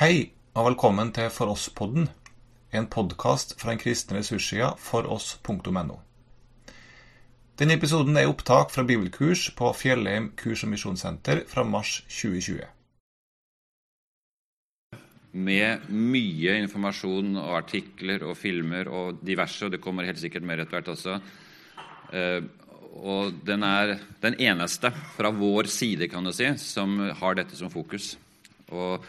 Hei, og velkommen til For oss-podden, en podkast fra den kristne ressurssida foross.no. Denne episoden er opptak fra bibelkurs på Fjellheim kurs- og misjonssenter fra mars 2020. Med mye informasjon og artikler og filmer og diverse, og det kommer helt sikkert mer etter hvert også. Eh, og den er den eneste fra vår side kan du si, som har dette som fokus. Og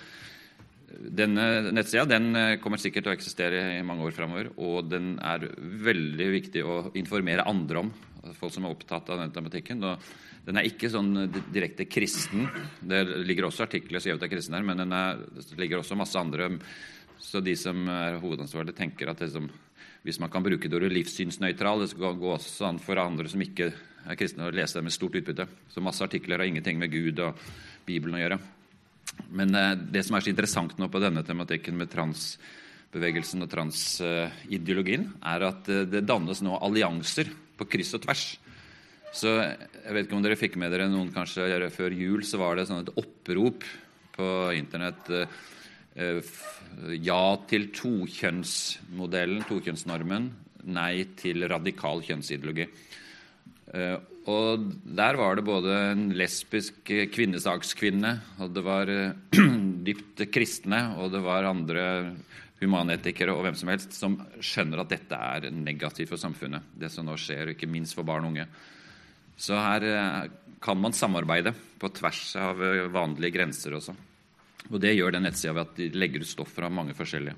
denne nettsida den kommer sikkert til å eksistere i mange år framover. Og den er veldig viktig å informere andre om, folk som er opptatt av den tematikken. Og den er ikke sånn direkte kristen. Det ligger også artikler skrevet av kristne her, men er, det ligger også masse andre. Så de som er hovedansvarlige, tenker at som, hvis man kan bruke det ordet livssynsnøytral, det skal gå også an for andre som ikke er kristne, å lese det med stort utbytte. Så masse artikler har ingenting med Gud og Bibelen å gjøre. Men eh, det som er så interessant nå på denne tematikken med transbevegelsen og transideologien, er at eh, det dannes nå allianser på kryss og tvers. Så jeg vet ikke om dere fikk med dere noen kanskje før jul, så var det sånn et opprop på Internett eh, ja til tokjønnsmodellen, tokjønnsnormen. Nei til radikal kjønnsideologi. Og der var det både en lesbisk kvinnesakskvinne, og det var dypt kristne, og det var andre humanetikere og hvem som helst som skjønner at dette er negativt for samfunnet, det som nå skjer, ikke minst for barn og unge. Så her kan man samarbeide på tvers av vanlige grenser også. Og det gjør den nettsida ved at de legger ut stoff fra mange forskjellige,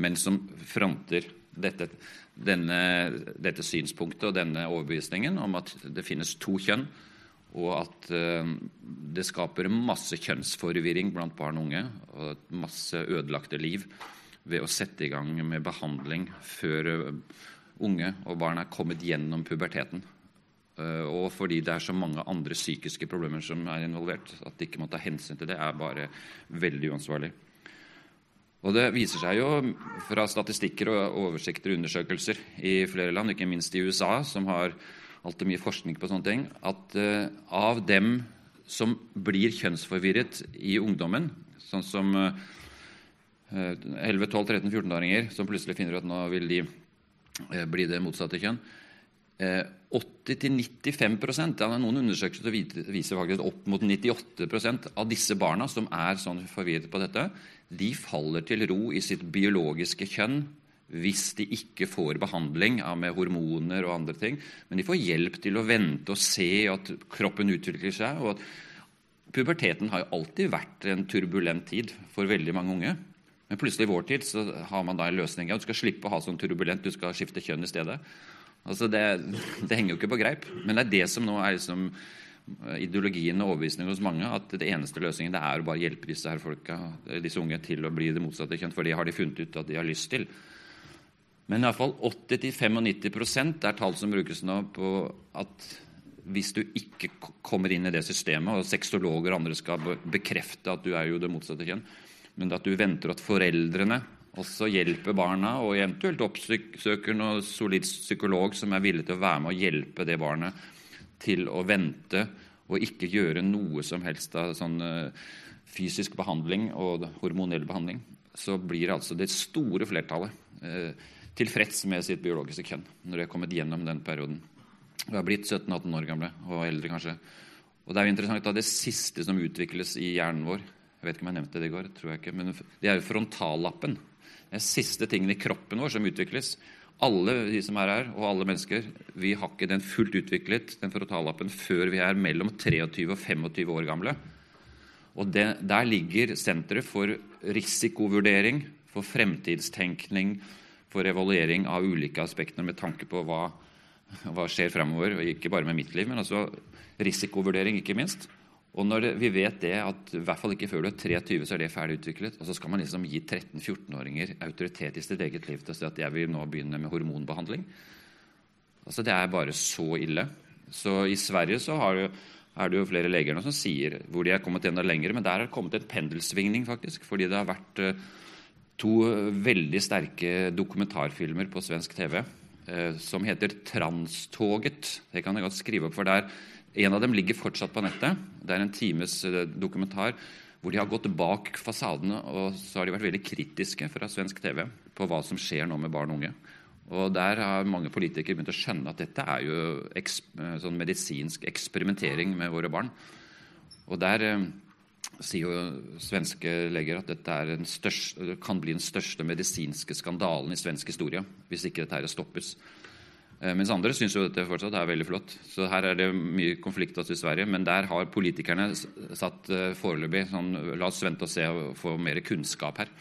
men som fronter dette denne, dette synspunktet og denne overbevisningen om at det finnes to kjønn, og at uh, det skaper masse kjønnsforvirring blant barn og unge og masse ødelagte liv ved å sette i gang med behandling før uh, unge og barn er kommet gjennom puberteten. Uh, og fordi det er så mange andre psykiske problemer som er involvert, at de ikke må ta hensyn til det, er bare veldig uansvarlig. Og Det viser seg jo fra statistikker og oversikter og undersøkelser i flere land, ikke minst i USA, som har alltid mye forskning på sånne ting, at uh, av dem som blir kjønnsforvirret i ungdommen, sånn som uh, 11-12-13-14-åringer som plutselig finner ut at nå vil de uh, bli det motsatte kjønn 80-95 Det er noen undersøkelser viser faktisk opp mot 98% av disse barna som er sånn forvirret på dette, de faller til ro i sitt biologiske kjønn hvis de ikke får behandling med hormoner og andre ting. Men de får hjelp til å vente og se at kroppen utvikler seg. og at Puberteten har jo alltid vært en turbulent tid for veldig mange unge. Men plutselig i vår tid så har man da en løsning. Ja, du skal slippe å ha sånn turbulent, du skal skifte kjønn i stedet. Altså det, det, henger jo ikke på greip. Men det er det som nå er liksom ideologien og overbevisningen hos mange at det eneste løsningen det er å bare hjelpe disse her folka, disse unge til å bli det motsatte kjønn, for det har de funnet ut at de har lyst til. Men iallfall 80-95% er tall som brukes nå på at hvis du ikke kommer inn i det systemet, og sexologer og andre skal bekrefte at du er jo det motsatte kjønn, men at du venter at foreldrene også hjelper barna, og eventuelt oppsøker noen solid psykolog som er villig til å være med og hjelpe det barnet til å vente og ikke gjøre noe som helst av sånn eh, fysisk behandling og hormonell behandling, så blir altså det store flertallet eh, tilfreds med sitt biologiske kjønn når de har kommet gjennom den perioden. De har blitt 17-18 år gamle og eldre, kanskje. Og Det er jo interessant at det siste som utvikles i hjernen vår Jeg vet ikke om jeg nevnte det i går, tror jeg ikke, men det er jo frontallappen. Det er siste tingene i kroppen vår som utvikles alle de som er her, og alle mennesker, vi har ikke den fullt utviklet, den frontallappen, før vi er mellom 23 og 25 år gamle. Og det, Der ligger senteret for risikovurdering, for fremtidstenkning, for evaluering av ulike aspekter med tanke på hva, hva skjer fremover. Og ikke bare med mitt liv, men altså risikovurdering, ikke minst. Og når vi vet det at i hvert fall ikke før du er 23, så er det ferdig utviklet, og så skal man liksom gi 13-14-åringer autoritet i sitt eget liv til å si at jeg vil nå begynne med hormonbehandling altså Det er bare så ille. Så I Sverige så har, er det jo flere leger nå som sier hvor de er kommet enda lenger, men der har det kommet en pendelsvingning, faktisk. Fordi det har vært eh, to veldig sterke dokumentarfilmer på svensk TV eh, som heter 'Transtoget'. Det kan jeg godt skrive opp, for der en av dem ligger fortsatt på nettet. Det er en times eh, dokumentar hvor de har gått bak fasadene og så har de vært veldig kritiske fra svensk TV på hva som skjer nå med barn og unge. Og Der har mange politikere begynt å skjønne at dette er jo sånn medisinsk eksperimentering med våre barn. Og Der eh, sier jo svenske leger at dette største, kan bli den største medisinske skandalen i svensk historie hvis ikke dette stoppes. Eh, mens andre syns jo dette fortsatt er veldig flott. Så her er det mye konflikt også i Sverige. Men der har politikerne satt uh, foreløpig sånn La oss vente og se og få mer kunnskap her.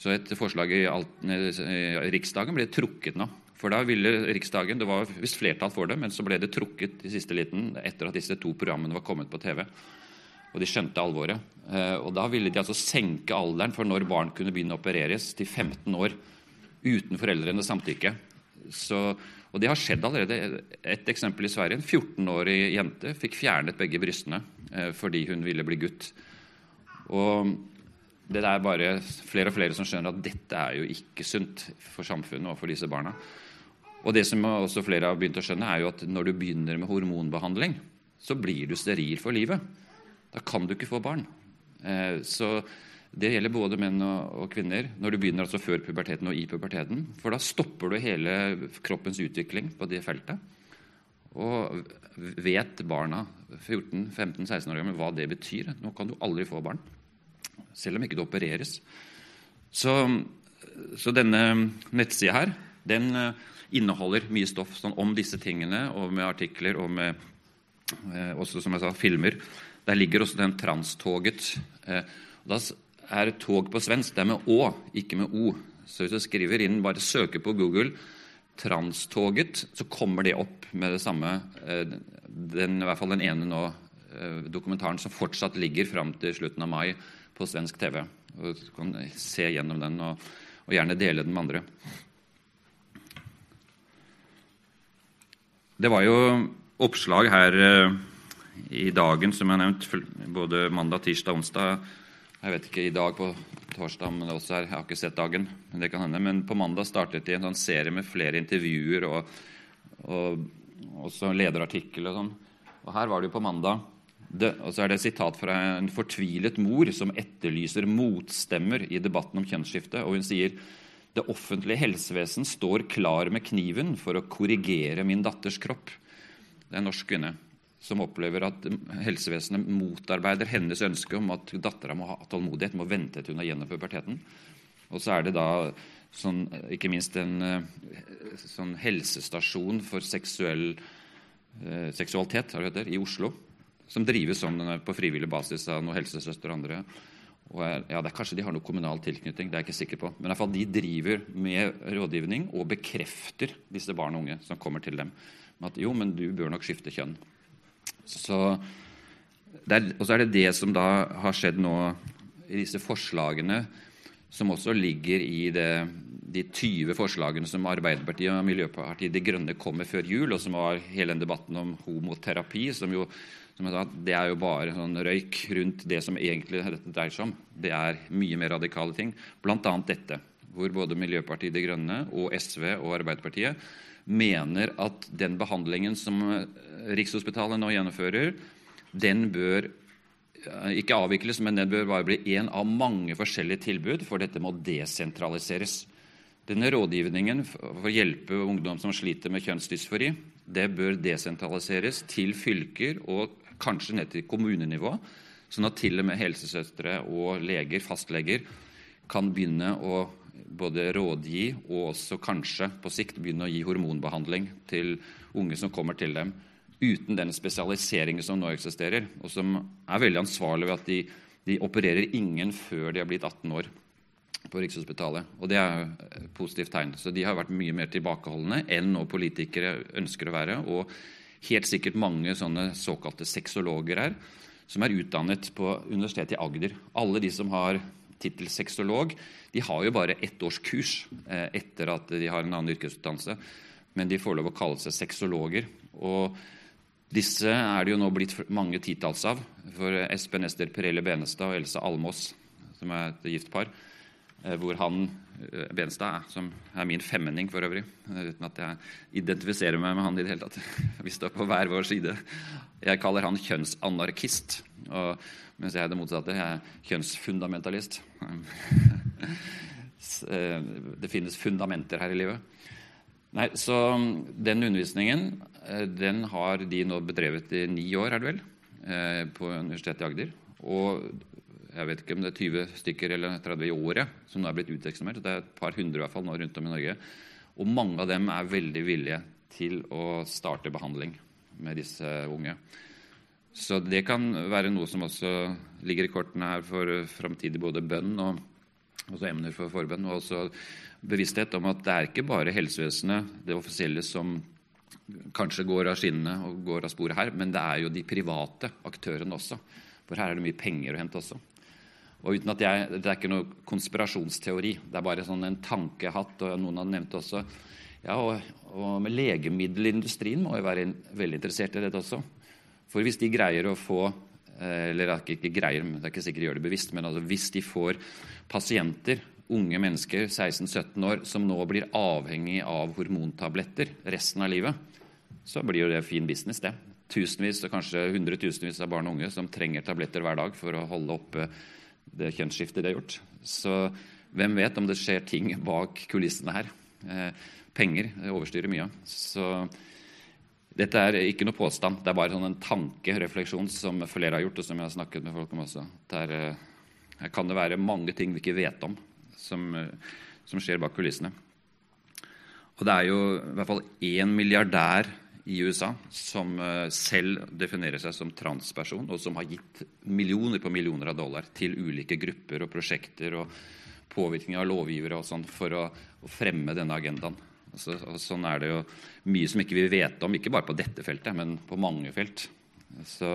Så et forslag i, alt, i Riksdagen ble trukket nå. For da ville Riksdagen Det var visst flertall for det, men så ble det trukket i siste liten etter at disse to programmene var kommet på TV. Og de skjønte alvoret. Uh, og da ville de altså senke alderen for når barn kunne begynne å opereres, til 15 år uten foreldrenes samtykke. Så og det har skjedd allerede. Et eksempel i Sverige. En 14-årig jente fikk fjernet begge brystene eh, fordi hun ville bli gutt. Og det er bare flere og flere som skjønner at dette er jo ikke sunt for samfunnet og for disse barna. Og det som også flere har begynt å skjønne, er jo at når du begynner med hormonbehandling, så blir du steril for livet. Da kan du ikke få barn. Eh, så det gjelder både menn og, kvinner når du begynner altså før puberteten og i puberteten. For da stopper du hele kroppens utvikling på det feltet. Og vet barna 14-15-16 år gamle hva det betyr. Nå kan du aldri få barn, selv om ikke det opereres. Så, så denne nettsida her, den eh, inneholder mye stoff sånn, om disse tingene, og med artikler og med eh, også, som jeg sa, filmer. Der ligger også den transtoget. Eh, da er tog på svensk. Det er med Å, ikke med O. Så hvis du skriver inn, bare søker på Google 'Transtoget', så kommer det opp med det samme. Eh, den, I hvert fall den ene nå, eh, dokumentaren som fortsatt ligger fram til slutten av mai på svensk TV. Og Du kan se gjennom den og, og gjerne dele den med andre. Det var jo oppslag her eh, i dagen, som jeg har nevnt, både mandag, tirsdag, onsdag jeg vet ikke i dag på torsdag men også er, Jeg har ikke sett dagen, men det kan hende. Men på mandag startet de en sånn serie med flere intervjuer og, og også lederartikkel og sånn. Og her var det jo på mandag det, og så er det et sitat fra en fortvilet mor som etterlyser motstemmer i debatten om kjønnsskifte. Og hun sier det offentlige helsevesen står klar med kniven for å korrigere min datters kropp. Det er en norsk kvinne som opplever at helsevesenet motarbeider hennes ønske om at dattera må ha tålmodighet, må vente til hun er gjennom puberteten. Og så er det da sånn, ikke minst en eh, sånn helsestasjon for seksuell, eh, seksualitet heter, i Oslo, som drives sånn er på frivillig basis av noen helsesøster og andre. Og ja, det er Kanskje de har noe kommunal tilknytning, det er jeg ikke sikker på. Men i hvert fall de driver med rådgivning og bekrefter disse barn og unge som kommer til dem. at jo, men du bør nok skifte kjønn. Så og så er det det som da har skjedd nå i disse forslagene, som også ligger i det, de 20 forslagene som Arbeiderpartiet og Miljøpartiet De Grønne kom med før jul, og som var hele den debatten om homoterapi, som jo som sa, det er jo bare sånn røyk rundt det som egentlig dette dreier seg om. Det er mye mer radikale ting, bl.a. dette, hvor både Miljøpartiet De Grønne og SV og Arbeiderpartiet mener at den behandlingen som Rikshospitalet nå gjennomfører, den bør eh, ikke avvikles, men den bør bare bli én av mange forskjellige tilbud, for dette må desentraliseres. Denne rådgivningen for å hjelpe ungdom som sliter med kjønnsdysfori, det bør desentraliseres til fylker og kanskje ned til kommunenivå, sånn at til og med helsesøstre og leger, fastleger, kan begynne å både rådgi og også kanskje på sikt begynne å gi hormonbehandling til unge som kommer til dem uten den spesialiseringen som nå eksisterer, og som er veldig ansvarlig ved at de, de opererer ingen før de har blitt 18 år på Rikshospitalet. Og det er et positivt tegn. Så de har vært mye mer tilbakeholdne enn nå politikere ønsker å være. Og helt sikkert mange sånne såkalte sexologer her, som er utdannet på Universitetet i Agder. Alle de som har tittel sexolog, de har jo bare ett års kurs eh, etter at de har en annen yrkesutdannelse. Men de får lov å kalle seg sexologer. Og disse er det jo nå blitt mange titalls av. For Espen Ester Perelle Benestad og Else Almås, som er et gift par, Eh, hvor han Benstad, som er min femmenning for øvrig, eh, uten at jeg identifiserer meg med han i det hele tatt. Vi står på hver vår side. Jeg kaller han kjønnsanarkist, og, mens jeg er det motsatte. Jeg er kjønnsfundamentalist. Det finnes fundamenter her i livet. Nei, så Den undervisningen den har de nå bedrevet i ni år, er det vel, på Universitetet i Agder. Og jeg vet ikke om det er 20 stykker eller 30 i året som nå er blitt uteksaminert. Det er et par hundre i hvert fall nå rundt om i Norge. Og mange av dem er veldig villige til å starte behandling med disse unge. Så det kan være noe som også ligger i kortene her for framtidig både bønn og også emner for forbønn. Og også bevissthet om at det er ikke bare helsevesenet, det offisielle, som kanskje går av skinnene og går av sporet her, men det er jo de private aktørene også. For her er det mye penger å hente også. Og uten at jeg, Det er ikke noe konspirasjonsteori, det er bare sånn en tankehatt. og Noen hadde nevnt også. Ja, og, og Legemiddelindustrien må jo være veldig interessert i dette også. For hvis de greier å få eh, Eller ikke greier, det er ikke sikkert de gjør det bevisst, men altså hvis de får pasienter, unge mennesker 16-17 år, som nå blir avhengig av hormontabletter resten av livet, så blir jo det fin business, det. Tusenvis og kanskje hundretusenvis av barn og unge som trenger tabletter hver dag for å holde oppe det kjønnsskiftet de har gjort. Så hvem vet om det skjer ting bak kulissene her. Eh, penger overstyrer mye. Så dette er ikke noe påstand, det er bare sånn en tanke, refleksjon, som flere har gjort, og som jeg har snakket med folk om også. Der, eh, her kan det være mange ting vi ikke vet om, som, eh, som skjer bak kulissene. Og det er jo i hvert fall én milliardær i USA som eh, selv definerer seg som transperson, og som har gitt millioner på millioner av dollar til ulike grupper og prosjekter og påvirkning av lovgivere og sånn for å, fremme denne agendaen. Altså, og sånn er det jo mye som ikke vi vet om, ikke bare på dette feltet, men på mange felt. Så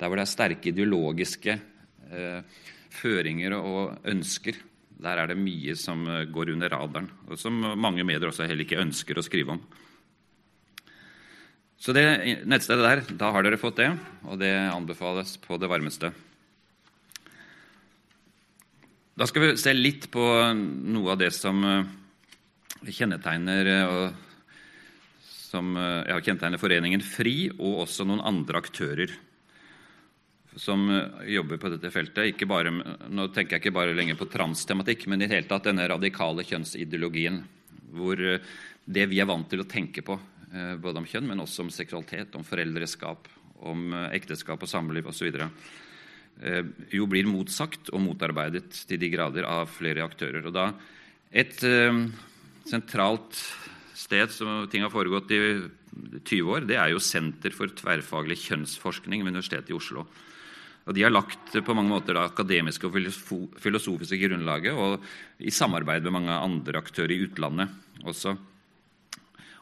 Der hvor det er sterke ideologiske eh, føringer og ønsker, der er det mye som eh, går under radaren, og som mange medier også heller ikke ønsker å skrive om. Så det nettstedet der, da har dere fått det, og det anbefales på det varmeste. Da skal vi se litt på noe av det som eh, kjennetegner, og som, eh, ja, kjennetegner Foreningen FRI, og også noen andre aktører som jobber på dette feltet. Bare, nå tenker jeg ikke bare lenger på transtematikk, men i det hele tatt denne radikale kjønnsideologien, hvor det vi er vant til å tenke på Eh, både om kjønn, men også om seksualitet, om foreldreskap, om eh, ekteskap og samliv osv. Eh, jo blir motsagt og motarbeidet til de grader av flere aktører. Og da Et sentralt sted som ting har foregått i 20 år, det er jo Senter for tverrfaglig kjønnsforskning ved Universitetet i Oslo. Og De har lagt på mange måter det akademiske og filosofiske grunnlaget, og i samarbeid med mange andre aktører i utlandet også.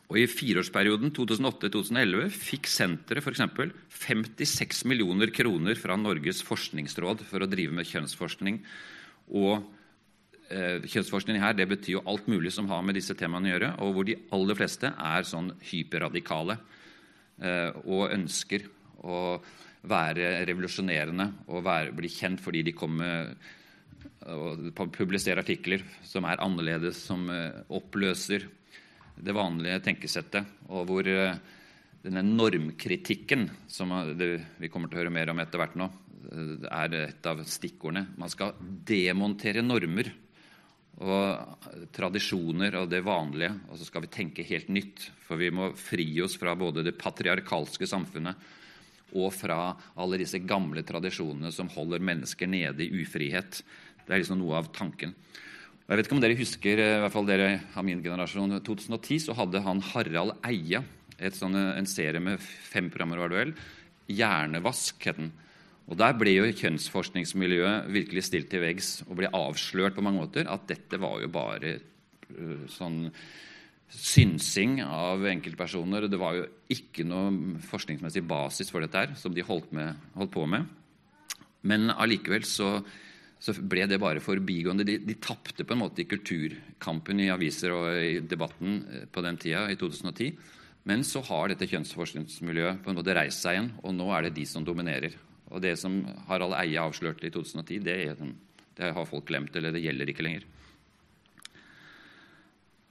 Og I fireårsperioden 2008-2011 fikk senteret f.eks. 56 millioner kroner fra Norges forskningsråd for å drive med kjønnsforskning. Og eh, Kjønnsforskning her det betyr jo alt mulig som har med disse temaene å gjøre, og hvor de aller fleste er sånn hyperradikale eh, og ønsker å være revolusjonerende og være, bli kjent fordi de kommer og publiserer artikler som er annerledes, som eh, oppløser det vanlige tenkesettet, og hvor eh, denne normkritikken, som vi kommer til å høre mer om etter hvert nå, eh, er et av stikkordene. Man skal demontere normer og tradisjoner og det vanlige, og så skal vi tenke helt nytt. For vi må fri oss fra både det patriarkalske samfunnet og fra alle disse gamle tradisjonene som holder mennesker nede i ufrihet. Det er liksom noe av tanken. Jeg vet ikke om dere husker, i hvert fall dere av min generasjon, 2010 så hadde han Harald Eia sånn, en serie med fem programmer. var det Hjernevask het den. Og Der ble jo kjønnsforskningsmiljøet virkelig stilt til veggs og ble avslørt på mange måter at dette var jo bare uh, sånn synsing av enkeltpersoner. Det var jo ikke noe forskningsmessig basis for dette her, som de holdt, med, holdt på med. Men allikevel så så ble det bare forbigående. De, de tapte på en måte i kulturkampen i aviser og i debatten eh, på den tida, i 2010. Men så har dette kjønnsforskningsmiljøet på en måte reist seg igjen, og nå er det de som dominerer. Og det som Harald Eie avslørte i 2010, det Det har folk glemt, eller det gjelder ikke lenger.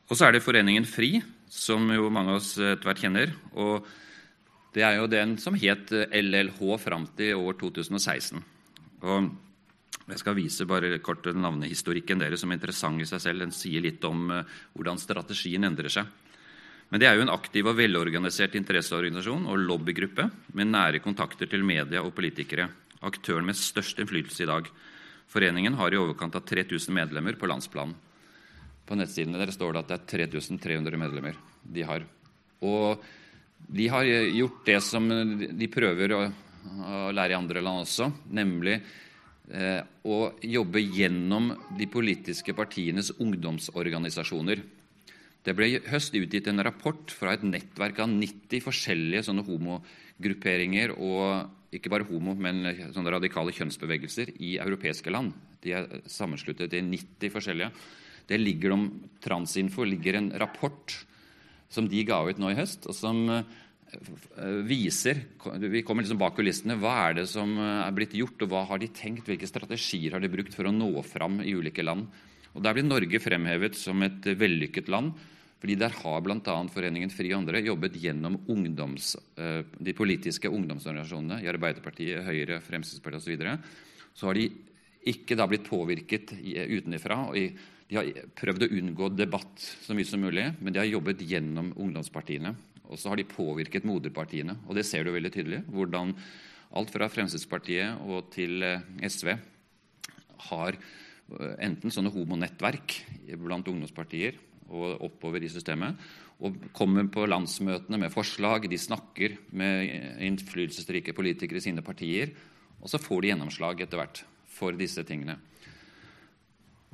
Og så er det Foreningen FRI, som jo mange av oss etter hvert kjenner. og Det er jo den som het LLH fram til år 2016. Og jeg skal vise bare kort navnehistorikken deres, som er interessant i seg selv. Den sier litt om uh, hvordan strategien endrer seg. Men det er jo en aktiv og velorganisert interesseorganisasjon og lobbygruppe med nære kontakter til media og politikere. Aktøren med størst innflytelse i dag. Foreningen har i overkant av 3000 medlemmer på landsplan. På nettsidene deres står det at det er 3300 medlemmer de har. Og de har gjort det som de prøver å lære i andre land også, nemlig eh, å jobbe gjennom de politiske partienes ungdomsorganisasjoner. Det ble i høst utgitt en rapport fra et nettverk av 90 forskjellige sånne homogrupperinger og ikke bare homo, men sånne radikale kjønnsbevegelser i europeiske land. De er sammensluttet i 90 forskjellige. Det ligger om Transinfo ligger en rapport som de ga ut nå i høst, og som eh, viser Vi kommer liksom bak kulissene. Hva er det som eh, er blitt gjort, og hva har de tenkt? Hvilke strategier har de brukt for å nå fram i ulike land? Og Der blir Norge fremhevet som et vellykket land. fordi Der har bl.a. Foreningen FRI andre jobbet gjennom ungdoms, eh, de politiske ungdomsorganisasjonene i Arbeiderpartiet, Høyre, Fremskrittspartiet osv. Så, så har de ikke da blitt påvirket utenfra. de har prøvd å unngå debatt så mye som mulig, men de har jobbet gjennom ungdomspartiene. Og så har de påvirket moderpartiene. Og det ser du veldig tydelig. Hvordan alt fra Fremskrittspartiet og til eh, SV har eh, enten sånne homonettverk blant ungdomspartier og oppover i systemet, og kommer på landsmøtene med forslag. De snakker med innflytelsesrike politikere i sine partier, og så får de gjennomslag etter hvert for disse tingene.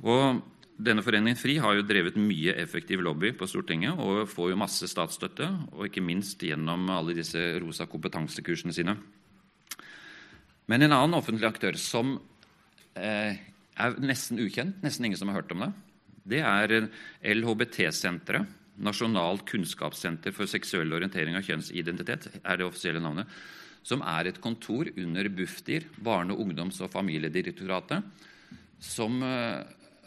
Og denne foreningen FRI har jo drevet mye effektiv lobby på Stortinget og får jo masse statsstøtte, og ikke minst gjennom alle disse rosa kompetansekursene sine. Men en annen offentlig aktør som eh, er nesten ukjent, nesten ingen som har hørt om det, det er LHBT-senteret. Nasjonalt kunnskapssenter for seksuell orientering og kjønnsidentitet er det offisielle navnet. Som er et kontor under Bufdir, Barne-, ungdoms- og familiedirektoratet, som eh,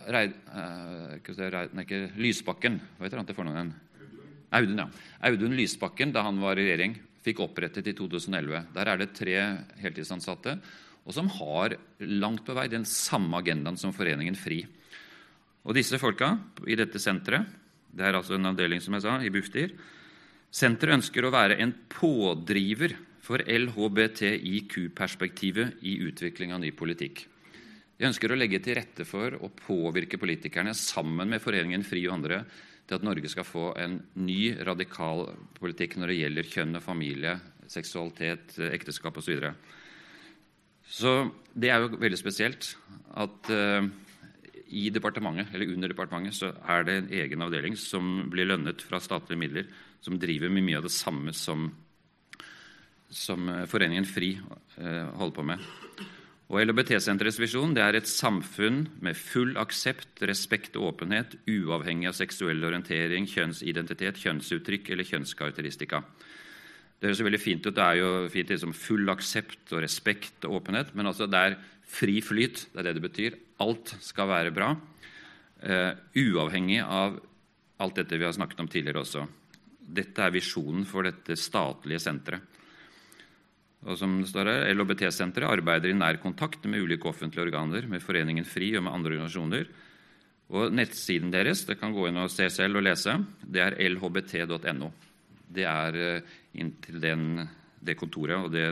Reid, uh, ikke, Lysbakken Hva heter han til fornavn? Audun, ja. Audun Lysbakken, da han var i regjering, fikk opprettet i 2011. Der er det tre heltidsansatte, og som har langt på vei den samme agendaen som Foreningen FRI. Og disse folka i dette senteret, det er altså en avdeling som jeg sa, i Bufdir Senteret ønsker å være en pådriver for LHBTIQ-perspektivet i utvikling av ny politikk. Vi ønsker å legge til rette for å påvirke politikerne sammen med Foreningen FRI og andre til at Norge skal få en ny, radikal politikk når det gjelder kjønn og familie, seksualitet, ekteskap osv. Så, videre. så det er jo veldig spesielt at uh, i departementet, eller under departementet så er det en egen avdeling som blir lønnet fra statlige midler, som driver med mye av det samme som, som Foreningen FRI uh, holder på med. Og LHBT-senterets visjon det er et samfunn med full aksept, respekt og åpenhet, uavhengig av seksuell orientering, kjønnsidentitet, kjønnsuttrykk eller kjønnskarakteristika. Det høres veldig fint ut. Det er jo fint liksom full aksept og respekt og åpenhet, men altså det er fri flyt. Det er det det betyr. Alt skal være bra, uh, uavhengig av alt dette vi har snakket om tidligere også. Dette er visjonen for dette statlige senteret. Og som det står her, LHBT-senteret arbeider i nær kontakt med ulike offentlige organer, med Foreningen FRI og med andre organisasjoner. Og Nettsiden deres det kan gå inn og se selv og lese, det er lhbt.no. Det er eh, inntil den, det kontoret og det,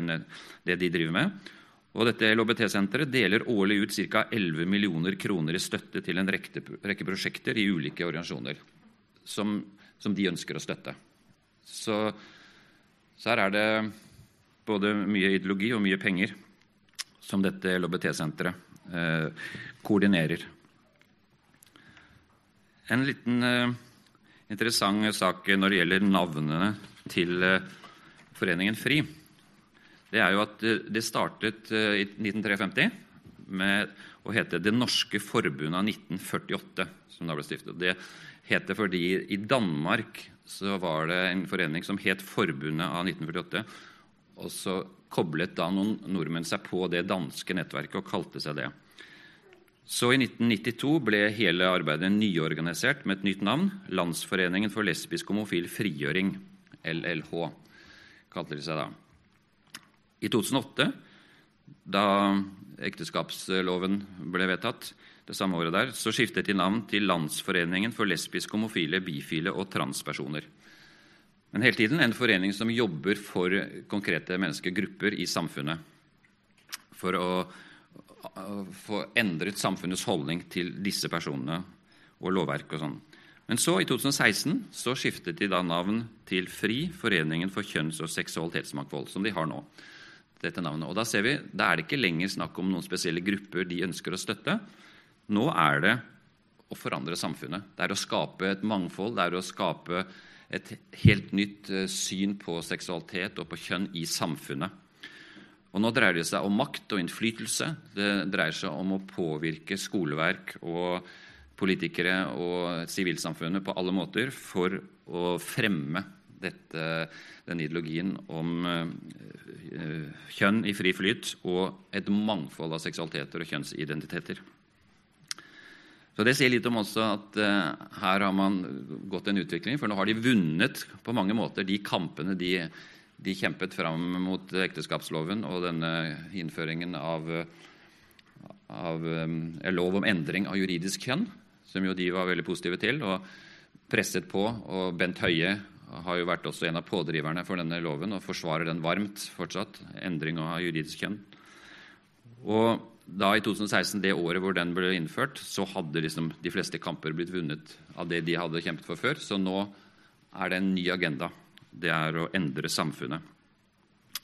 det, de driver med. Og dette LHBT-senteret deler årlig ut ca. 11 millioner kroner i støtte til en rekke, rekke prosjekter i ulike organisasjoner som, som, de ønsker å støtte. Så, så her er det både mye ideologi og mye penger som dette LHBT-senteret eh, koordinerer. En liten eh, interessant sak når det gjelder navnene til eh, Foreningen FRI, det er jo at eh, det startet eh, i 1953 med å hete Det norske forbundet av 1948, som da ble stiftet. Det heter fordi i Danmark så var det en forening som het Forbundet av 1948 og så koblet da noen nordmenn seg på det danske nettverket og kalte seg det. Så i 1992 ble hele arbeidet nyorganisert med et nytt navn, Landsforeningen for lesbisk homofil frigjøring, LLH, kalte de seg da. I 2008, da ekteskapsloven ble vedtatt, det samme året der, så skiftet de navn til Landsforeningen for lesbiske, homofile, bifile og transpersoner. Men hele tiden en forening som jobber for konkrete menneskegrupper i samfunnet. For å få endret samfunnets holdning til disse personene og lovverk og sånn. Men så, i 2016, så skiftet de da navn til FRI, Foreningen for kjønns- og seksualitetsmangfold, som de har nå. dette navnet. Og Da ser vi, da er det ikke lenger snakk om noen spesielle grupper de ønsker å støtte. Nå er det å forandre samfunnet. Det er å skape et mangfold, det er å skape et helt nytt eh, syn på seksualitet og på kjønn i samfunnet. Og Nå dreier det seg om makt og innflytelse. Det dreier seg om å påvirke skoleverk og politikere og sivilsamfunnet på alle måter for å fremme dette, den ideologien om uh, kjønn i fri flyt og et mangfold av seksualiteter og kjønnsidentiteter. Så Det sier litt om også at uh, her har man gått en utvikling, for nå har de vunnet på mange måter de kampene de, de kjempet fram mot ekteskapsloven og denne innføringen av, av um, lov om endring av juridisk kjønn, som jo de var veldig positive til og presset på. Og Bent Høie har jo vært også en av pådriverne for denne loven og forsvarer den varmt fortsatt, endring av juridisk kjønn. Og da i 2016, det året hvor den ble innført, så hadde liksom de fleste kamper blitt vunnet av det de hadde kjempet for før. Så nå er det en ny agenda. Det er å endre samfunnet.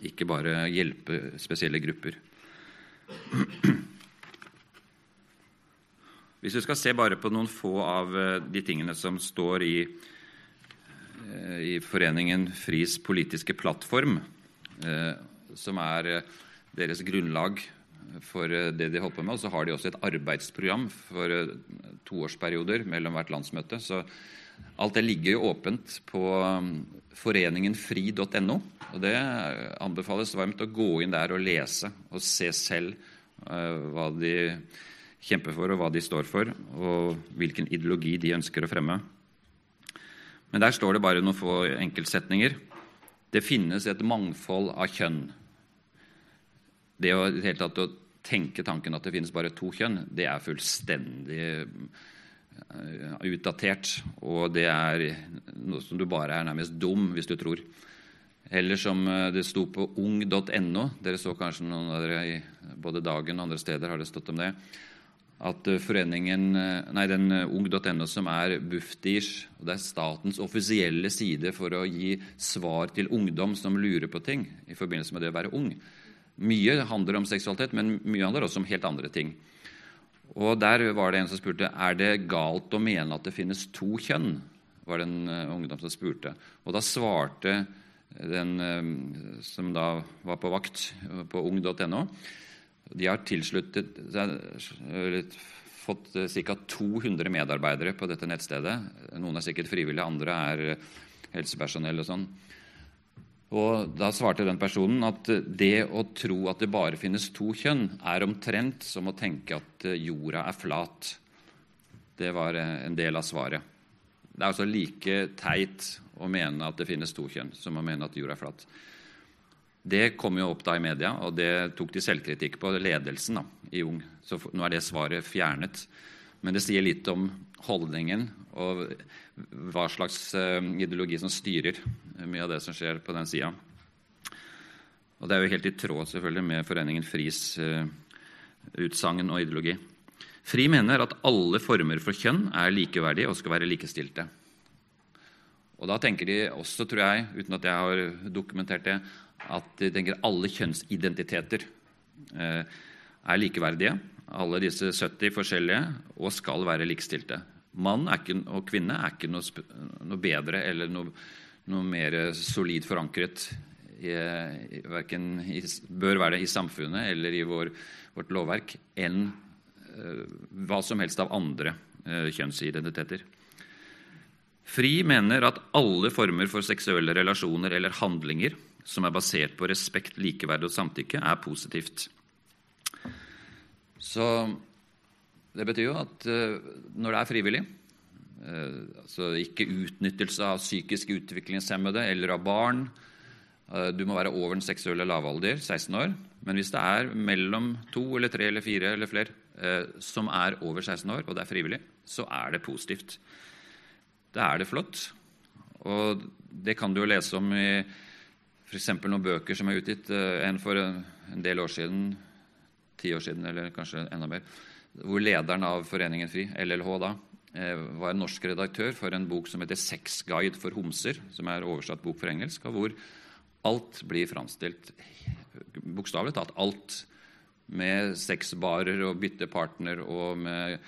Ikke bare hjelpe spesielle grupper. Hvis vi skal se bare på noen få av eh, de tingene som står i, eh, i Foreningen FRIs politiske plattform, eh, som er deres grunnlag for det de holder på med. Og så har de også et arbeidsprogram for toårsperioder mellom hvert landsmøte. Så alt det ligger jo åpent på um, foreningenfri.no. Og det anbefales varmt å gå inn der og lese og se selv hva de kjemper for, og hva de står for, og hvilken ideologi de ønsker å fremme. Men der står det bare noen få enkeltsetninger. Det finnes et mangfold av kjønn. Det å, det hele tatt, å tenke tanken at det finnes bare to kjønn, det er fullstendig eh, utdatert. Og det er noe som du bare er nærmest dum hvis du tror. Eller som eh, det sto på ung.no. Dere så kanskje noen av dere i både Dagen og andre steder har det stått om det at eh, foreningen, nei, den ung.no, som er Bufdirs, og det er statens offisielle side for å gi svar til ungdom som lurer på ting i forbindelse med det å være ung. Mye handler om seksualitet, men mye handler også om helt andre ting. Og Der var det en som spurte er det galt å mene at det finnes to kjønn. var det en ungdom som spurte. Og Da svarte den som da var på vakt på ung.no, de har tilsluttet fått eh, ca. 200 medarbeidere på dette nettstedet. Noen er sikkert frivillige, andre er eh, helsepersonell og sånn. Og Da svarte den personen at det å tro at det bare finnes to kjønn, er omtrent som å tenke at eh, jorda er flat. Det var en del av svaret. Det er altså like teit å mene at det finnes to kjønn, som å mene at jorda er flat. Det kom jo opp da i media, og det tok de selvkritikk på, ledelsen da, i Ung. Så nå er det svaret fjernet. Men det sier litt om holdningen og hva slags uh, ideologi som styrer mye av det som skjer på den sida. Og det er jo helt i tråd selvfølgelig med Foreningen FRIs uh, utsagn og ideologi. FRI mener at alle former for kjønn er likeverdige og skal være likestilte. Og Da tenker de også, tror jeg, uten at jeg har dokumentert det, at de tenker alle kjønnsidentiteter eh, er likeverdige. Alle disse 70 forskjellige og skal være likestilte. Mann og kvinne er ikke noe, noe bedre eller noe, noe, mer solid forankret i, i, bør være det i samfunnet eller i vår, vårt lovverk enn uh, hva som helst av andre uh, kjønnsidentiteter. Fri mener at alle former for seksuelle relasjoner eller handlinger som er basert på respekt, likeverd og samtykke, er positivt. Så Det betyr jo at uh, når det er frivillig, uh, altså ikke utnyttelse av psykisk utviklingshemmede eller av barn uh, Du må være over den seksuelle lavalder, 16 år. Men hvis det er mellom to eller tre eller fire eller flere som er over 16 år, og det er frivillig, så er det positivt. Da er det flott. Og det kan du jo lese om i f.eks. noen bøker som er utgitt. En for en del år siden, ti år siden eller kanskje enda mer hvor lederen av Foreningen FRI, LLH da, var en norsk redaktør for en bok som heter 'Sexguide for homser', som er oversatt bok for engelsk, og hvor alt blir framstilt bokstavelig talt alt. Med sexbarer og byttepartner og med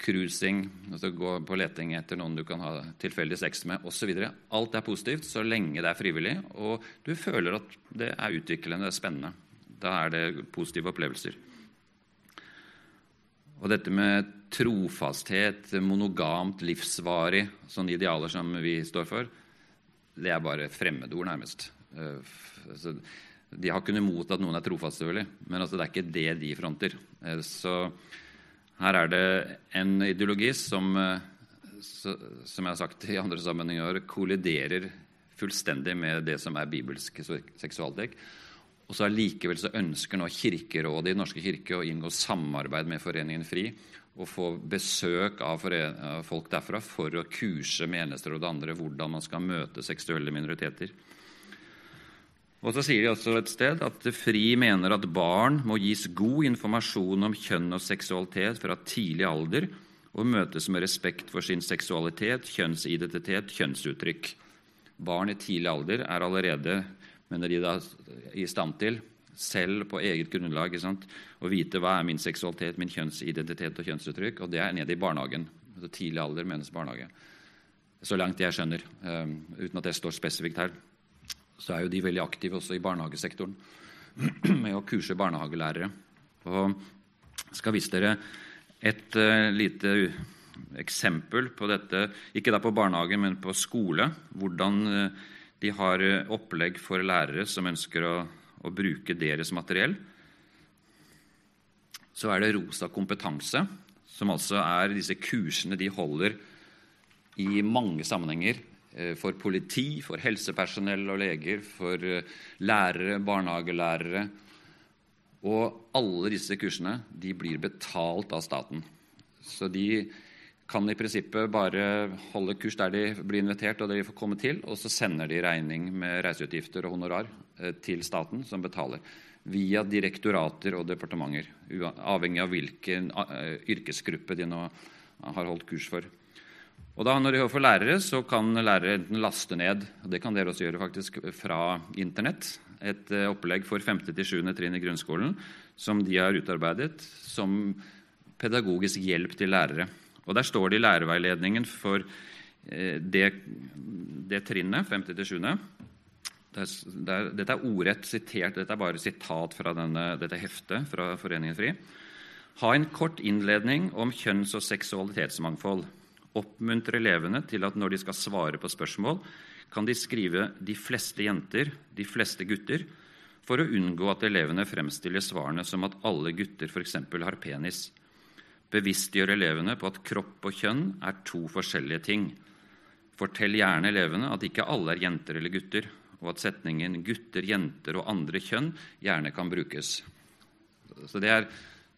cruising, altså gå på leting etter noen du kan ha tilfeldig sex med osv. Alt er positivt så lenge det er frivillig, og du føler at det er utviklende, det er spennende. Da er det positive opplevelser. Og dette med trofasthet, monogamt, livsvarig, sånne idealer som vi står for, det er bare fremmedord, nærmest. Uh, altså, de har ikke noe imot at noen er trofast, selvfølgelig, men altså, det er ikke det de fronter. Uh, så her er det en ideologi som, uh, som jeg har sagt i andre sammenhenger, kolliderer fullstendig med det som er bibelsk seksualdekk. Og så Allikevel så ønsker nå Kirkerådet i Den norske kirke å inngå samarbeid med Foreningen FRI og få besøk av folk derfra for å kurse menigheter og det andre hvordan man skal møte seksuelle minoriteter. Og så sier de også et sted at FRI mener at barn må gis god informasjon om kjønn og seksualitet fra tidlig alder og møtes med respekt for sin seksualitet, kjønnsidentitet, kjønnsuttrykk. Barn i tidlig alder er allerede mener de da i stand til selv på eget grunnlag å vite hva er min seksualitet, min kjønnsidentitet og kjønnsuttrykk. Og det er nede i barnehagen. altså Tidlig alder menes barnehage. Så langt jeg skjønner, um, uten at det står spesifikt her, så er jo de veldig aktive også i barnehagesektoren med å kurse barnehagelærere. Og skal vise dere et uh, lite eksempel på dette, ikke da på barnehage, men på skole. Hvordan uh, de har eh, opplegg for lærere som ønsker å, å bruke deres materiell. Så er det Rosa kompetanse, som altså er disse kursene de holder i mange sammenhenger. Eh, for politi, for helsepersonell og leger, for eh, lærere, barnehagelærere. Og alle disse kursene de blir betalt av staten. Så de kan i prinsippet bare holde kurs der de blir invitert og der de får komme til, og så sender de regning med reiseutgifter og honorar eh, til staten, som betaler. Via direktorater og departementer, avhengig av hvilken eh, yrkesgruppe de nå har holdt kurs for. Og da Når de hører for lærere, så kan lærere enten laste ned og det kan dere også gjøre faktisk, fra Internett, et eh, opplegg for 5.-7. trinn i grunnskolen som de har utarbeidet som pedagogisk hjelp til lærere. Og Der står det i lærerveiledningen for eh, det, det trinnet, 5.-7. Dette er ordrett sitert, dette er bare sitat fra denne, dette heftet fra Foreningen FRI. Ha en kort innledning om kjønns- og seksualitetsmangfold. Oppmuntre elevene til at når de skal svare på spørsmål, kan de skrive 'de fleste jenter', 'de fleste gutter', for å unngå at elevene fremstiller svarene som at alle gutter f.eks. har penis bevisstgjør elevene på at kropp og kjønn er to forskjellige ting. Fortell gjerne elevene at ikke alle er jenter eller gutter, og at setningen 'gutter, jenter og andre kjønn' gjerne kan brukes. Så Det er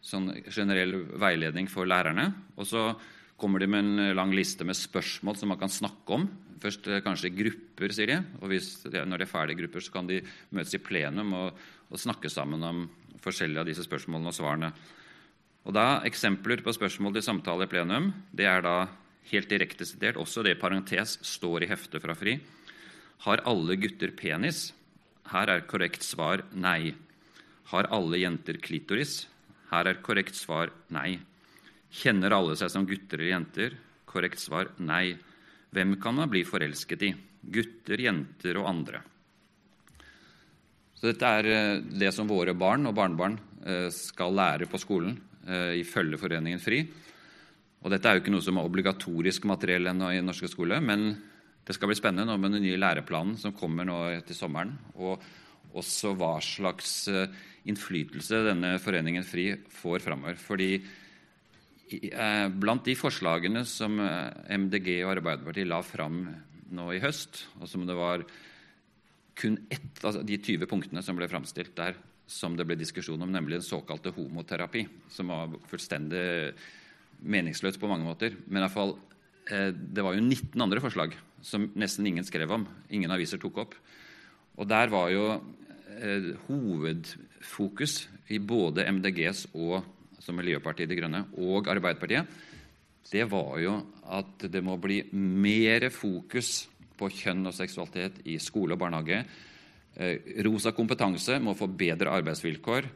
sånn generell veiledning for lærerne. Og så kommer de med en lang liste med spørsmål som man kan snakke om. Først eh, kanskje grupper, sier de. Og hvis, når de er ferdige grupper, så kan de møtes i plenum og, og snakke sammen om forskjellige av disse spørsmålene og svarene. Og da Eksempler på spørsmål til samtale i plenum det er da helt direkte sitert. Også det i parentes står i heftet fra FRI. Har alle gutter penis? Her er korrekt svar nei. Har alle jenter klitoris? Her er korrekt svar nei. Kjenner alle seg som gutter eller jenter? Korrekt svar nei. Hvem kan man bli forelsket i? Gutter, jenter og andre. Så Dette er eh, det som våre barn og barnebarn eh, skal lære på skolen. Eh, ifølge Foreningen FRI. Og Dette er jo ikke noe som er obligatorisk materiell i norske skole, men det skal bli spennende nå med den nye læreplanen som kommer nå etter sommeren, og også hva slags eh, innflytelse denne Foreningen FRI får framover. Fordi eh, blant de forslagene som MDG og Arbeiderpartiet la fram nå i høst, og som det var kun ett av de 20 punktene som ble framstilt der, som det ble diskusjon om, nemlig den såkalte homoterapi, som var fullstendig meningsløst på mange måter. Men i hvert fall, eh, det var jo 19 andre forslag som nesten ingen skrev om. Ingen aviser tok opp. Og der var jo eh, hovedfokus i både MDGs og altså Miljøpartiet De Grønne og Arbeiderpartiet, det var jo at det må bli mer fokus på kjønn og seksualitet i skole og barnehage. Eh, rosa kompetanse må få bedre arbeidsvilkår.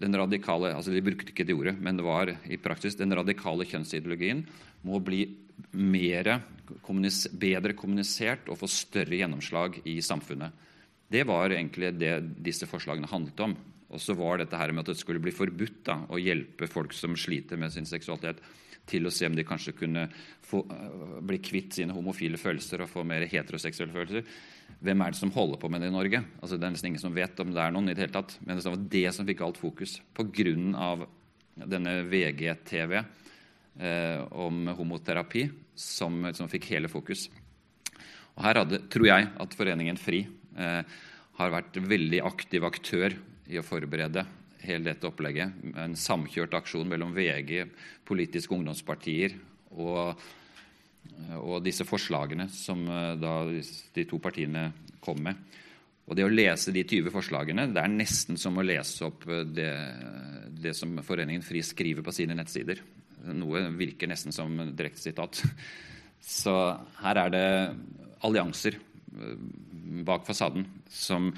Den radikale, altså De brukte ikke det ordet, men det var i praksis den radikale kjønnsideologien må bli mer, kommunis, bedre kommunisert og få større gjennomslag i samfunnet. Det var egentlig det disse forslagene handlet om. Og så var dette her med at det skulle bli forbudt da, å hjelpe folk som sliter med sin seksualitet, til å se om de kanskje kunne få, uh, bli kvitt sine homofile følelser og få mer heteroseksuelle følelser. Hvem er det som holder på med det i Norge? Altså, det er nesten ingen som vet om det er noen. i det hele tatt. Men det var det som fikk alt fokus pga. denne VG-TV eh, om homoterapi, som, som, fikk hele fokus. Og Her hadde, tror jeg at Foreningen FRI eh, har vært veldig aktiv aktør i å forberede hele dette opplegget. En samkjørt aksjon mellom VG, politiske ungdomspartier og, og disse forslagene som eh, de to partiene kom med. Og Det å lese de 20 forslagene det er nesten som å lese opp eh, det, det som Foreningen FRI skriver på sine nettsider. Noe virker nesten som direkte sitat. Så her er det allianser eh, bak fasaden som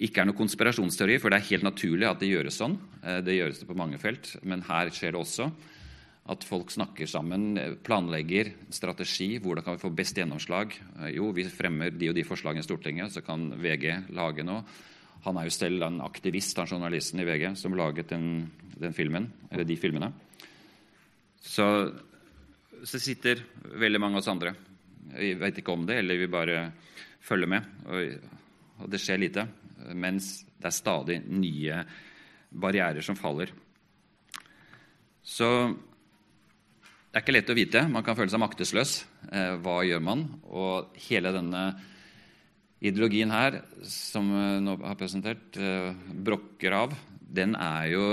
ikke er noe konspirasjonsteori, for det er helt naturlig at det gjøres sånn. Det gjøres det på mange felt, men her skjer det også. At folk snakker sammen, planlegger strategi. Hvordan kan vi få best gjennomslag? Eh, jo, vi fremmer de og de forslagene i Stortinget, så kan VG lage noe. Han er jo selv en aktivist, han journalisten i VG, som laget den, den filmen, eller de filmene. Så, så sitter veldig mange av oss andre. Vi vet ikke om det, eller vi bare følger med. Og, og det skjer lite mens det er stadig nye barrierer som faller. Så det er ikke lett å vite. Man kan føle seg maktesløs. Eh, hva gjør man? Og hele denne ideologien her, som nå har presentert, eh, brokker av, den er jo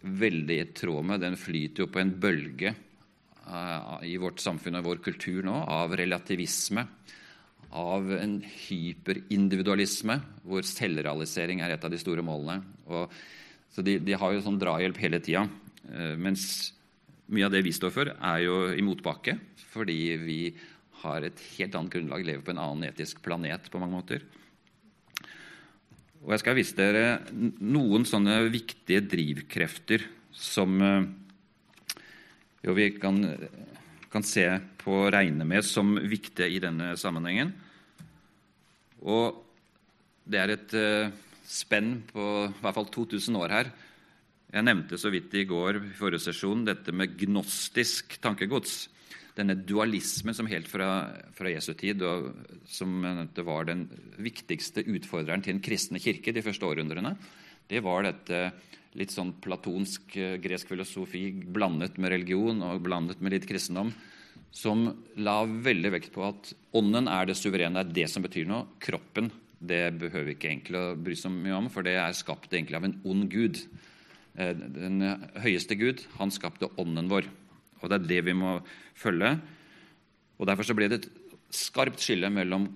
veldig i tråd med Den flyter jo på en bølge eh, i vårt samfunn og vår kultur nå av relativisme av en hyperindividualisme, hvor selvrealisering er et av de store målene. Og, så de, de, har jo sånn drahjelp hele tida. Eh, mens mye av det vi står for, er jo i motbakke, fordi vi har et helt annet grunnlag, lever på en annen etisk planet på mange måter. Og Jeg skal vise dere noen sånne viktige drivkrefter som eh, jo vi kan kan se på og regne med som viktige i denne sammenhengen. Og det er et uh, spenn på i hvert fall 2000 år her. Jeg nevnte så vidt i går i forrige sesjon dette med gnostisk tankegods. Denne dualismen som helt fra, fra Jesu tid og som det var den viktigste utfordreren til den kristne kirke de første århundrene, det var dette litt sånn platonsk eh, gresk filosofi blandet med religion og blandet med litt kristendom, som la veldig vekt på at ånden er det suverene, det er det som betyr noe. Kroppen det behøver vi ikke egentlig å bry oss mye om, for det er skapt egentlig av en ond gud. Eh, den høyeste Gud, han skapte ånden vår. Og det er det vi må følge. Og Derfor så ble det et skarpt skille mellom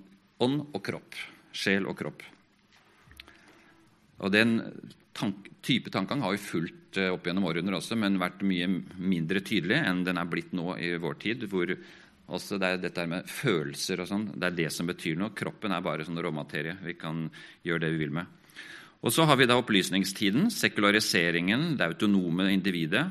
ånd og kropp. Sjel og kropp. Og Den tank, type tankegang har vi fulgt eh, opp gjennom århundrer også, men vært mye mindre tydelig enn den er blitt nå i vår tid. hvor også det er dette med følelser og sånn, det er det som betyr noe. Kroppen er bare sånn råmaterie. Vi kan gjøre det vi vil med. Og Så har vi da opplysningstiden, sekulariseringen, det autonome individet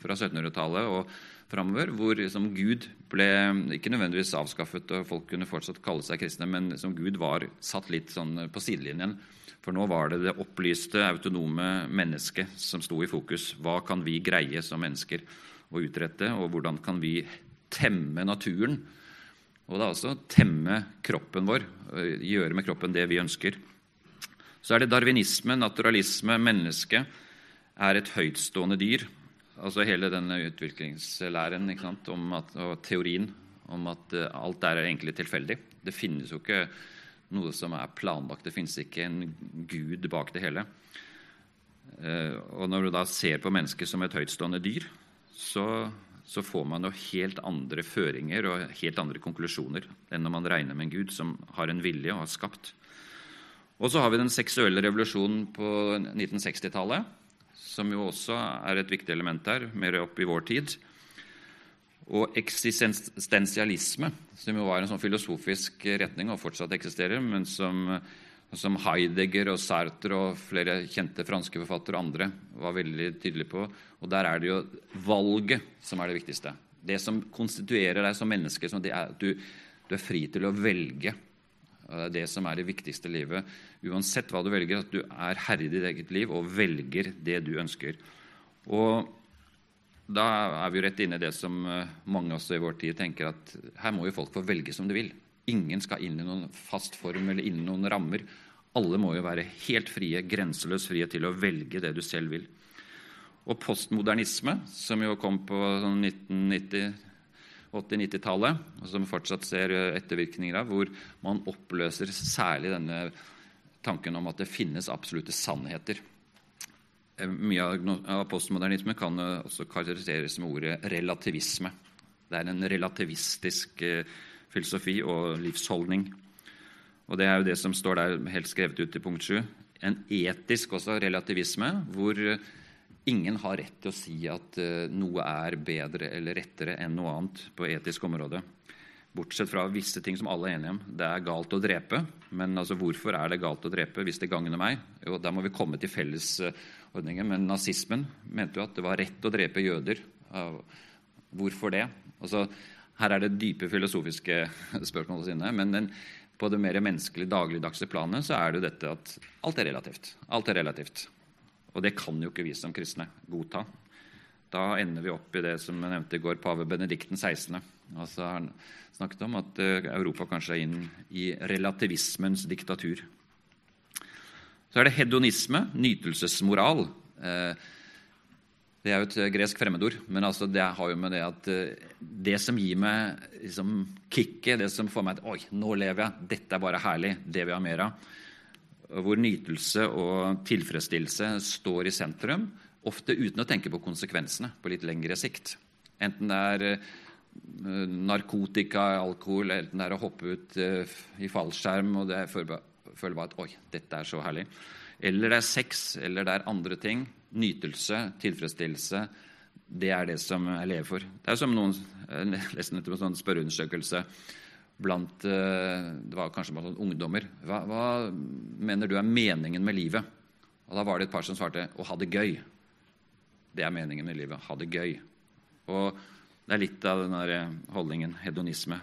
fra 1700-tallet og framover, hvor liksom Gud ble ikke nødvendigvis avskaffet, og folk kunne fortsatt kalle seg kristne, men som Gud var satt litt sånn på sidelinjen. For nå var det det opplyste, autonome mennesket som sto i fokus. Hva kan vi greie som mennesker å utrette, og hvordan kan vi temme naturen? Og da altså temme kroppen vår, gjøre med kroppen det vi ønsker. Så er det darwinisme, naturalisme, menneske er et høytstående dyr. altså hele denne utviklingslæren om at, og teorien om at uh, alt er egentlig tilfeldig. Det finnes jo ikke noe som er planlagt. Det finnes ikke en gud bak det hele. Uh, og når du da ser på mennesket som et høytstående dyr, så, så, får man jo helt andre føringer og helt andre konklusjoner enn når man regner med en gud som har en vilje og har skapt. Og så har vi den seksuelle revolusjonen på 1960-tallet, som jo også er et viktig element der, mer opp i vår tid. Og eksistensialisme, som jo var en sånn filosofisk retning og fortsatt eksisterer, men som, som Heidegger og Sartre og flere kjente franske forfattere og andre var veldig tydelige på. Og der er det jo valget som er det viktigste. Det som konstituerer deg som menneske. Som er, du, du, er fri til å velge. Det er det som er det viktigste livet. Uansett hva du velger, at du er herre i ditt eget liv og velger det du ønsker. Og da er vi jo rett inne i det som eh, mange også i vår tid tenker at her må jo folk få velge som de vil. Ingen skal inn i noen fast form eller inn i noen rammer. Alle må jo være helt frie, grenseløst frie til å velge det du selv vil. Og postmodernisme, som jo kom på 1990 80-90-tallet, og som fortsatt ser eh, ettervirkninger av, hvor man oppløser særlig denne tanken om at det finnes absolutte sannheter. Eh, mye av postmodernisme kan også karakteriseres med ordet relativisme. Det er en relativistisk eh, filosofi og livsholdning. Og Det er jo det som står der helt skrevet ut i punkt 7. En etisk også relativisme, hvor ingen har rett til å si at eh, noe er bedre eller rettere enn noe annet på etisk område. Bortsett fra visse ting som alle er enige om. Det er galt å drepe. Men altså, hvorfor er det galt å drepe hvis det gagner meg? Jo, Da må vi komme til fellesordninger. Men nazismen mente jo at det var rett å drepe jøder. Hvorfor det? Altså, her er det dype filosofiske spørsmål sine. Men den, på det mer menneskelige, dagligdagse planet så er det jo dette at alt er relativt. Alt er relativt. Og det kan jo ikke vi som kristne godta. Da ender vi opp i det som jeg nevnte i går, pave Benedikten 16. Altså han snakket om at eh, Europa kanskje er inn i relativismens diktatur. Så er det hedonisme, nytelsesmoral. Eh, det er jo et gresk fremmedord, men altså det har jo med det at eh, det som gir meg liksom, kicket, det som får meg til Oi, nå lever jeg. Dette er bare herlig. Det vil jeg ha mer av. Hvor nytelse og tilfredsstillelse står i sentrum ofte uten å tenke på konsekvensene på litt lengre sikt. Enten det er eh, narkotika, alkohol, enten det er å hoppe ut eh, i fallskjerm og det føler bare at Oi, dette er så herlig. Eller det er sex, eller det er andre ting. Nytelse, tilfredsstillelse. Det er det som jeg lever for. Det er som noen nesten leste en sånn spørreundersøkelse blant eh, Det var kanskje blant ungdommer. Hva, hva mener du er meningen med livet? Og Da var det et par som svarte å ha det gøy. Det er meningen med livet. Ha det gøy. Og det er litt av den der holdningen hedonisme.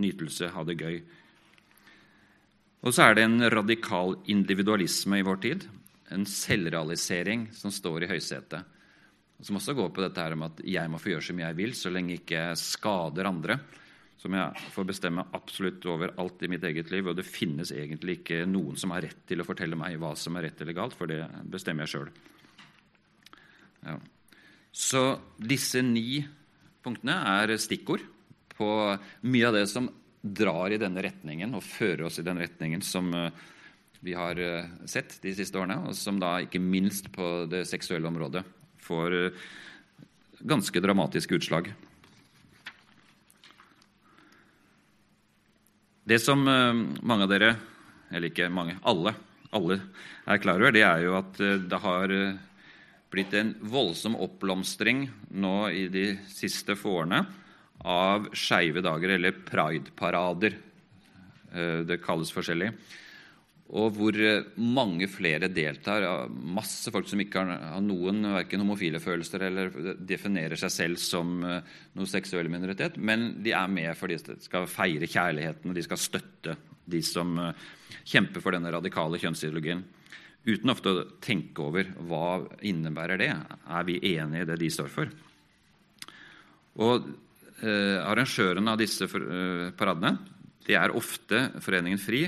Nytelse, ha det gøy. Og så er det en radikal individualisme i vår tid. En selvrealisering som står i høysetet. Som også går på dette her om at jeg må få gjøre som jeg vil, så lenge jeg ikke skader andre. Som jeg får bestemme absolutt over alt i mitt eget liv. Og det finnes egentlig ikke noen som har rett til å fortelle meg hva som er rett eller galt, for det bestemmer jeg sjøl. Ja. Så disse ni punktene er stikkord på mye av det som drar i denne retningen og fører oss i den retningen som eh, vi har eh, sett de siste årene, og som da ikke minst på det seksuelle området får eh, ganske dramatiske utslag. Det som mange av dere, eller ikke mange, alle, alle er klar over, det er jo at det har blitt en voldsom oppblomstring nå i de siste få årene av skeive dager, eller prideparader. Eh, det kalles forskjellig. Og hvor eh, mange flere deltar. Masse folk som ikke har noen verken homofile følelser eller definerer seg selv som noen noe seksuell minoritet, men de er med fordi de skal feire kjærligheten, og de skal støtte de som kjemper for denne radikale kjønnsideologien uten ofte å tenke over hva innebærer det. Er vi enige i det de står for? Og eh, Arrangørene av disse for, eh, paradene det er ofte Foreningen FRI.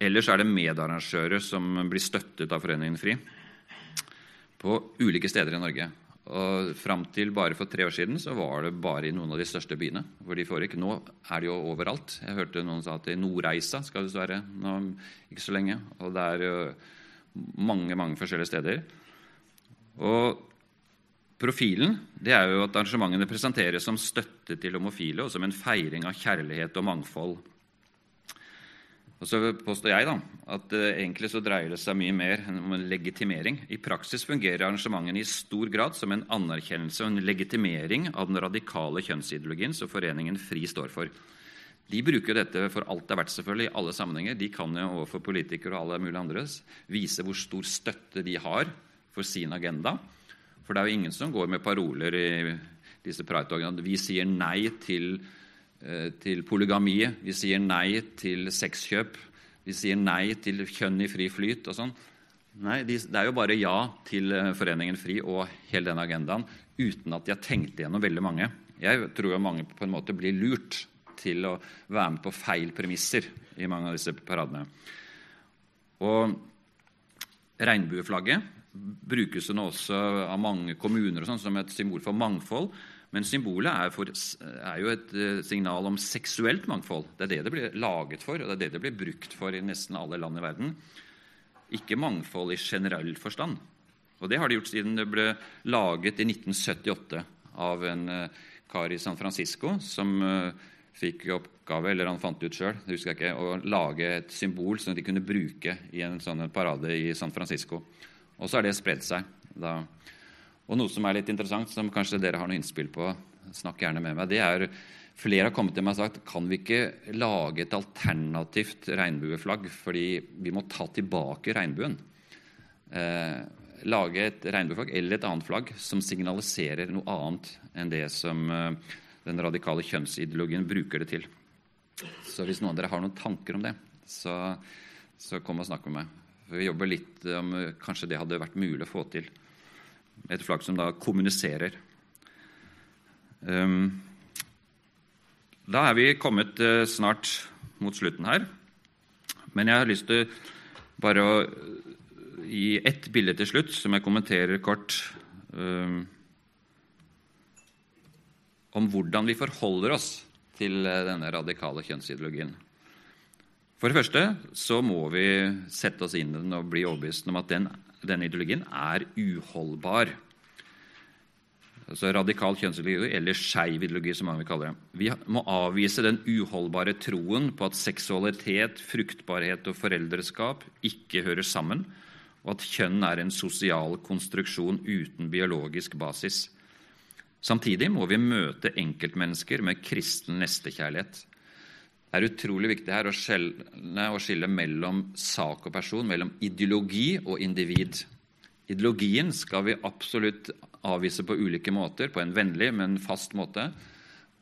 Ellers er det medarrangører som blir støttet av Foreningen FRI på ulike steder i Norge. Og Fram til bare for tre år siden så var det bare i noen av de største byene. hvor de foregikk. Nå er det jo overalt. Jeg hørte noen sa at i Nordreisa skal det være nå ikke så lenge. Og det er jo mange, mange forskjellige steder. Og Profilen det er jo at arrangementene presenteres som støtte til homofile og som en feiring av kjærlighet og mangfold. Og så påstår jeg da, at uh, egentlig så dreier det seg mye mer om en legitimering. I praksis fungerer arrangementene i stor grad som en anerkjennelse og en legitimering av den radikale kjønnsideologien som Foreningen FRI står for. De bruker dette for alt det er verdt, selvfølgelig, i alle sammenhenger. De kan jo overfor politikere og alle mulige andre vise hvor stor støtte de har for sin agenda. For det er jo ingen som går med paroler i disse pride-togene. Vi sier nei til Eh, til polygami. Vi sier nei til sexkjøp. Vi sier nei til kjønn i fri flyt og sånn. Nei, Det er jo bare ja til eh, Foreningen FRI og hele denne agendaen uten at de har tenkt igjennom veldig mange. Jeg tror jo mange på en måte blir lurt til å være med på feil premisser i mange av disse paradene. Og Regnbueflagget brukes nå også av mange kommuner sånn, som et symbol for mangfold. Men symbolet er, for, er, jo et eh, signal om seksuelt mangfold. Det er det det blir laget for, og det er det det blir brukt for i nesten alle land i verden. Ikke mangfold i generell forstand. Og det har de gjort siden det ble laget i 1978 av en uh, kar i San Francisco som uh, fikk oppgave, eller han fant ut sjøl, å lage et symbol som de kunne bruke i en sånn parade i San Francisco. Og så har det spredd seg. da og noe som er litt interessant, som kanskje dere har noe innspill på, snakk gjerne med meg, det er Flere har kommet til meg og sagt kan vi ikke lage et alternativt regnbueflagg, fordi vi må ta tilbake regnbuen. Eh, lage et regnbueflagg eller et annet flagg som signaliserer noe annet enn det som eh, den radikale kjønnsideologien bruker det til. Så hvis noen av dere har noen tanker om det, så, så kom og snakk med meg. For vi jobber litt om kanskje det hadde vært mulig å få til. Et flagg som da kommuniserer. Um, da er vi kommet uh, snart mot slutten her. Men jeg har lyst til bare å gi ett bilde til slutt, som jeg kommenterer kort. Um, om hvordan vi forholder oss til uh, denne radikale kjønnsideologien. For det første så må vi sette oss inn i den og bli overbevist om at den denne ideologien er uholdbar. Altså Radikal kjønnsideologi, eller skeiv ideologi, som mange vil kalle det. Vi må avvise den uholdbare troen på at seksualitet, fruktbarhet og foreldreskap ikke hører sammen, og at kjønn er en sosial konstruksjon uten biologisk basis. Samtidig må vi møte enkeltmennesker med kristen nestekjærlighet. Det er utrolig viktig her å skjelne og skille mellom sak og person, mellom ideologi og individ. Ideologien skal vi absolutt avvise på ulike måter, på en vennlig, men fast måte.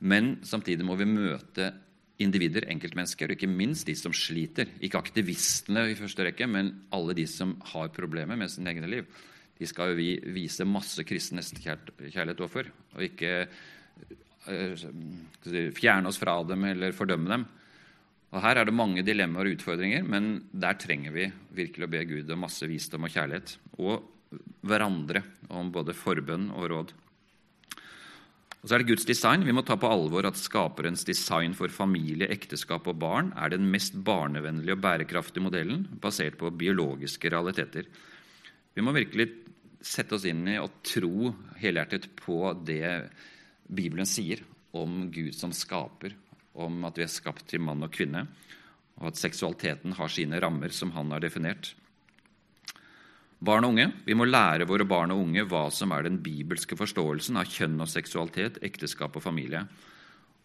Men samtidig må vi møte individer, enkeltmennesker, og ikke minst de som sliter. Ikke aktivistene i første rekke, men alle de som har problemer med sin egne liv. De skal vi vise masse kristen nestekjærlighet overfor, og ikke eh, fjerne oss fra dem eller fordømme dem. Og Her er det mange dilemmaer og utfordringer, men der trenger vi virkelig å be Gud om masse visdom og kjærlighet. Og hverandre om både forbønn og råd. Og så er det Guds design. Vi må ta på alvor at skaperens design for familie, ekteskap og barn er den mest barnevennlige og bærekraftige modellen, basert på biologiske realiteter. Vi må virkelig sette oss inn i og tro helhjertet på det Bibelen sier om Gud som skaper, om at vi er skapt til mann og kvinne, og at seksualiteten har sine rammer som han har definert. Barn og unge, Vi må lære våre barn og unge hva som er den bibelske forståelsen av kjønn og seksualitet, ekteskap og familie.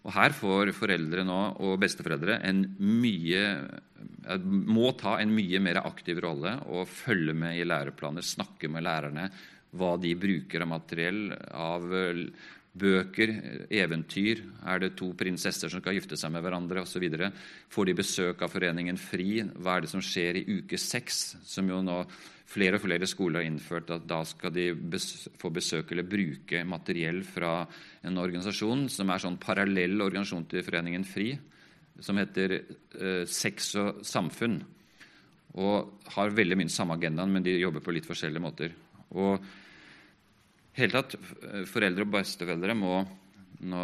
Og Her får foreldre nå, og besteforeldre en mye, må ta en mye mer aktiv rolle og følge med i læreplaner, snakke med lærerne hva de bruker av materiell, av bøker, eventyr. Er det to prinsesser som skal gifte seg med hverandre osv.? Får de besøk av Foreningen FRI? Hva er det som skjer i uke seks? Som jo nå flere og flere skoler har innført at da skal de få besøk eller bruke materiell fra en organisasjon som er sånn parallell organisasjon til Foreningen FRI, som heter eh, Sex og samfunn. Og har veldig mye samme agendaen, men de jobber på litt forskjellige måter. Og hele tatt, Foreldre og besteforeldre må nå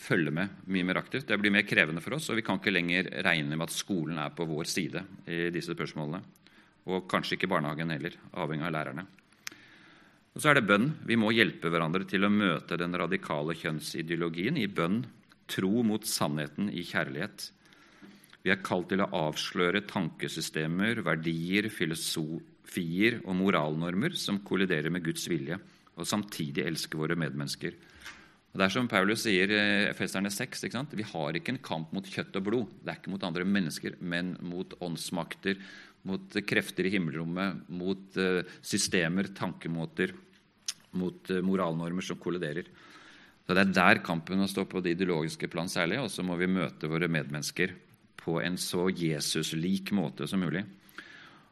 følge med mye mer aktivt. Det blir mer krevende for oss, og vi kan ikke lenger regne med at skolen er på vår side i disse spørsmålene. Og kanskje ikke barnehagen heller, avhengig av lærerne. Og så er det bønn. Vi må hjelpe hverandre til å møte den radikale kjønnsideologien i bønn, tro mot sannheten i kjærlighet. Vi er kalt til å avsløre tankesystemer, verdier, filosofier og moralnormer som kolliderer med Guds vilje, og samtidig elske våre medmennesker. Og Det er som Paulus sier i Efeserne 6. Vi har ikke en kamp mot kjøtt og blod. Det er ikke mot andre mennesker, men mot åndsmakter, mot krefter i himmelrommet, mot eh, systemer, tankemåter, mot eh, moralnormer som kolliderer. Så Det er der kampen må stå på det ideologiske plan særlig, og så må vi møte våre medmennesker på en så Jesus-lik måte som mulig.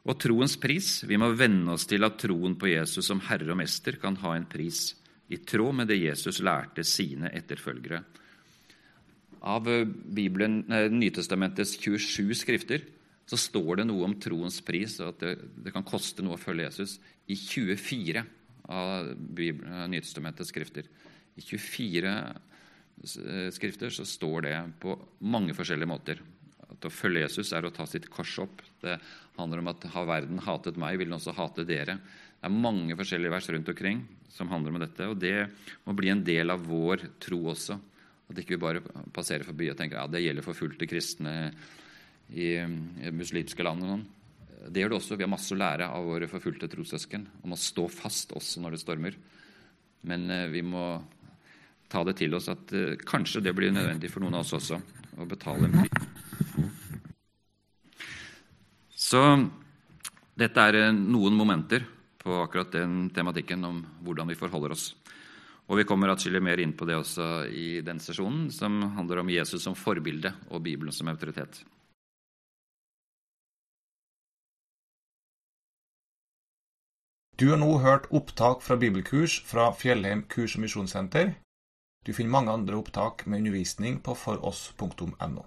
Og troens pris. Vi må venne oss til at troen på Jesus som Herre og Mester kan ha en pris i tråd med det Jesus lærte sine etterfølgere. Av eh, Bibelen, eh, Nytestamentets 27 skrifter så står det noe om troens pris, og at det, det kan koste noe å følge Jesus, i 24 av Bibelen, eh, Nytestamentets skrifter. I 24 skrifter så står det på mange forskjellige måter. At å følge Jesus er å ta sitt kors opp. Det handler om at har verden hatet meg, vil den også hate dere. Det er mange forskjellige vers rundt omkring som handler om dette. Og det må bli en del av vår tro også. At ikke vi bare passerer forbi og tenker ja, det gjelder forfulgte kristne i, i muslimske land. og noen. Det gjør det også. Vi har masse å lære av våre forfulgte trossøsken om å stå fast også når det stormer. Men eh, vi må ta det til oss at eh, kanskje det blir nødvendig for noen av oss også å betale en pris. Så dette er eh, noen momenter på akkurat den tematikken om hvordan vi forholder oss. Og Vi kommer atskillig mer inn på det også i den sesjonen, som handler om Jesus som forbilde og Bibelen som autoritet. Du har nå hørt opptak fra bibelkurs fra Fjellheim kurs- og misjonssenter. Du finner mange andre opptak med undervisning på foross.no.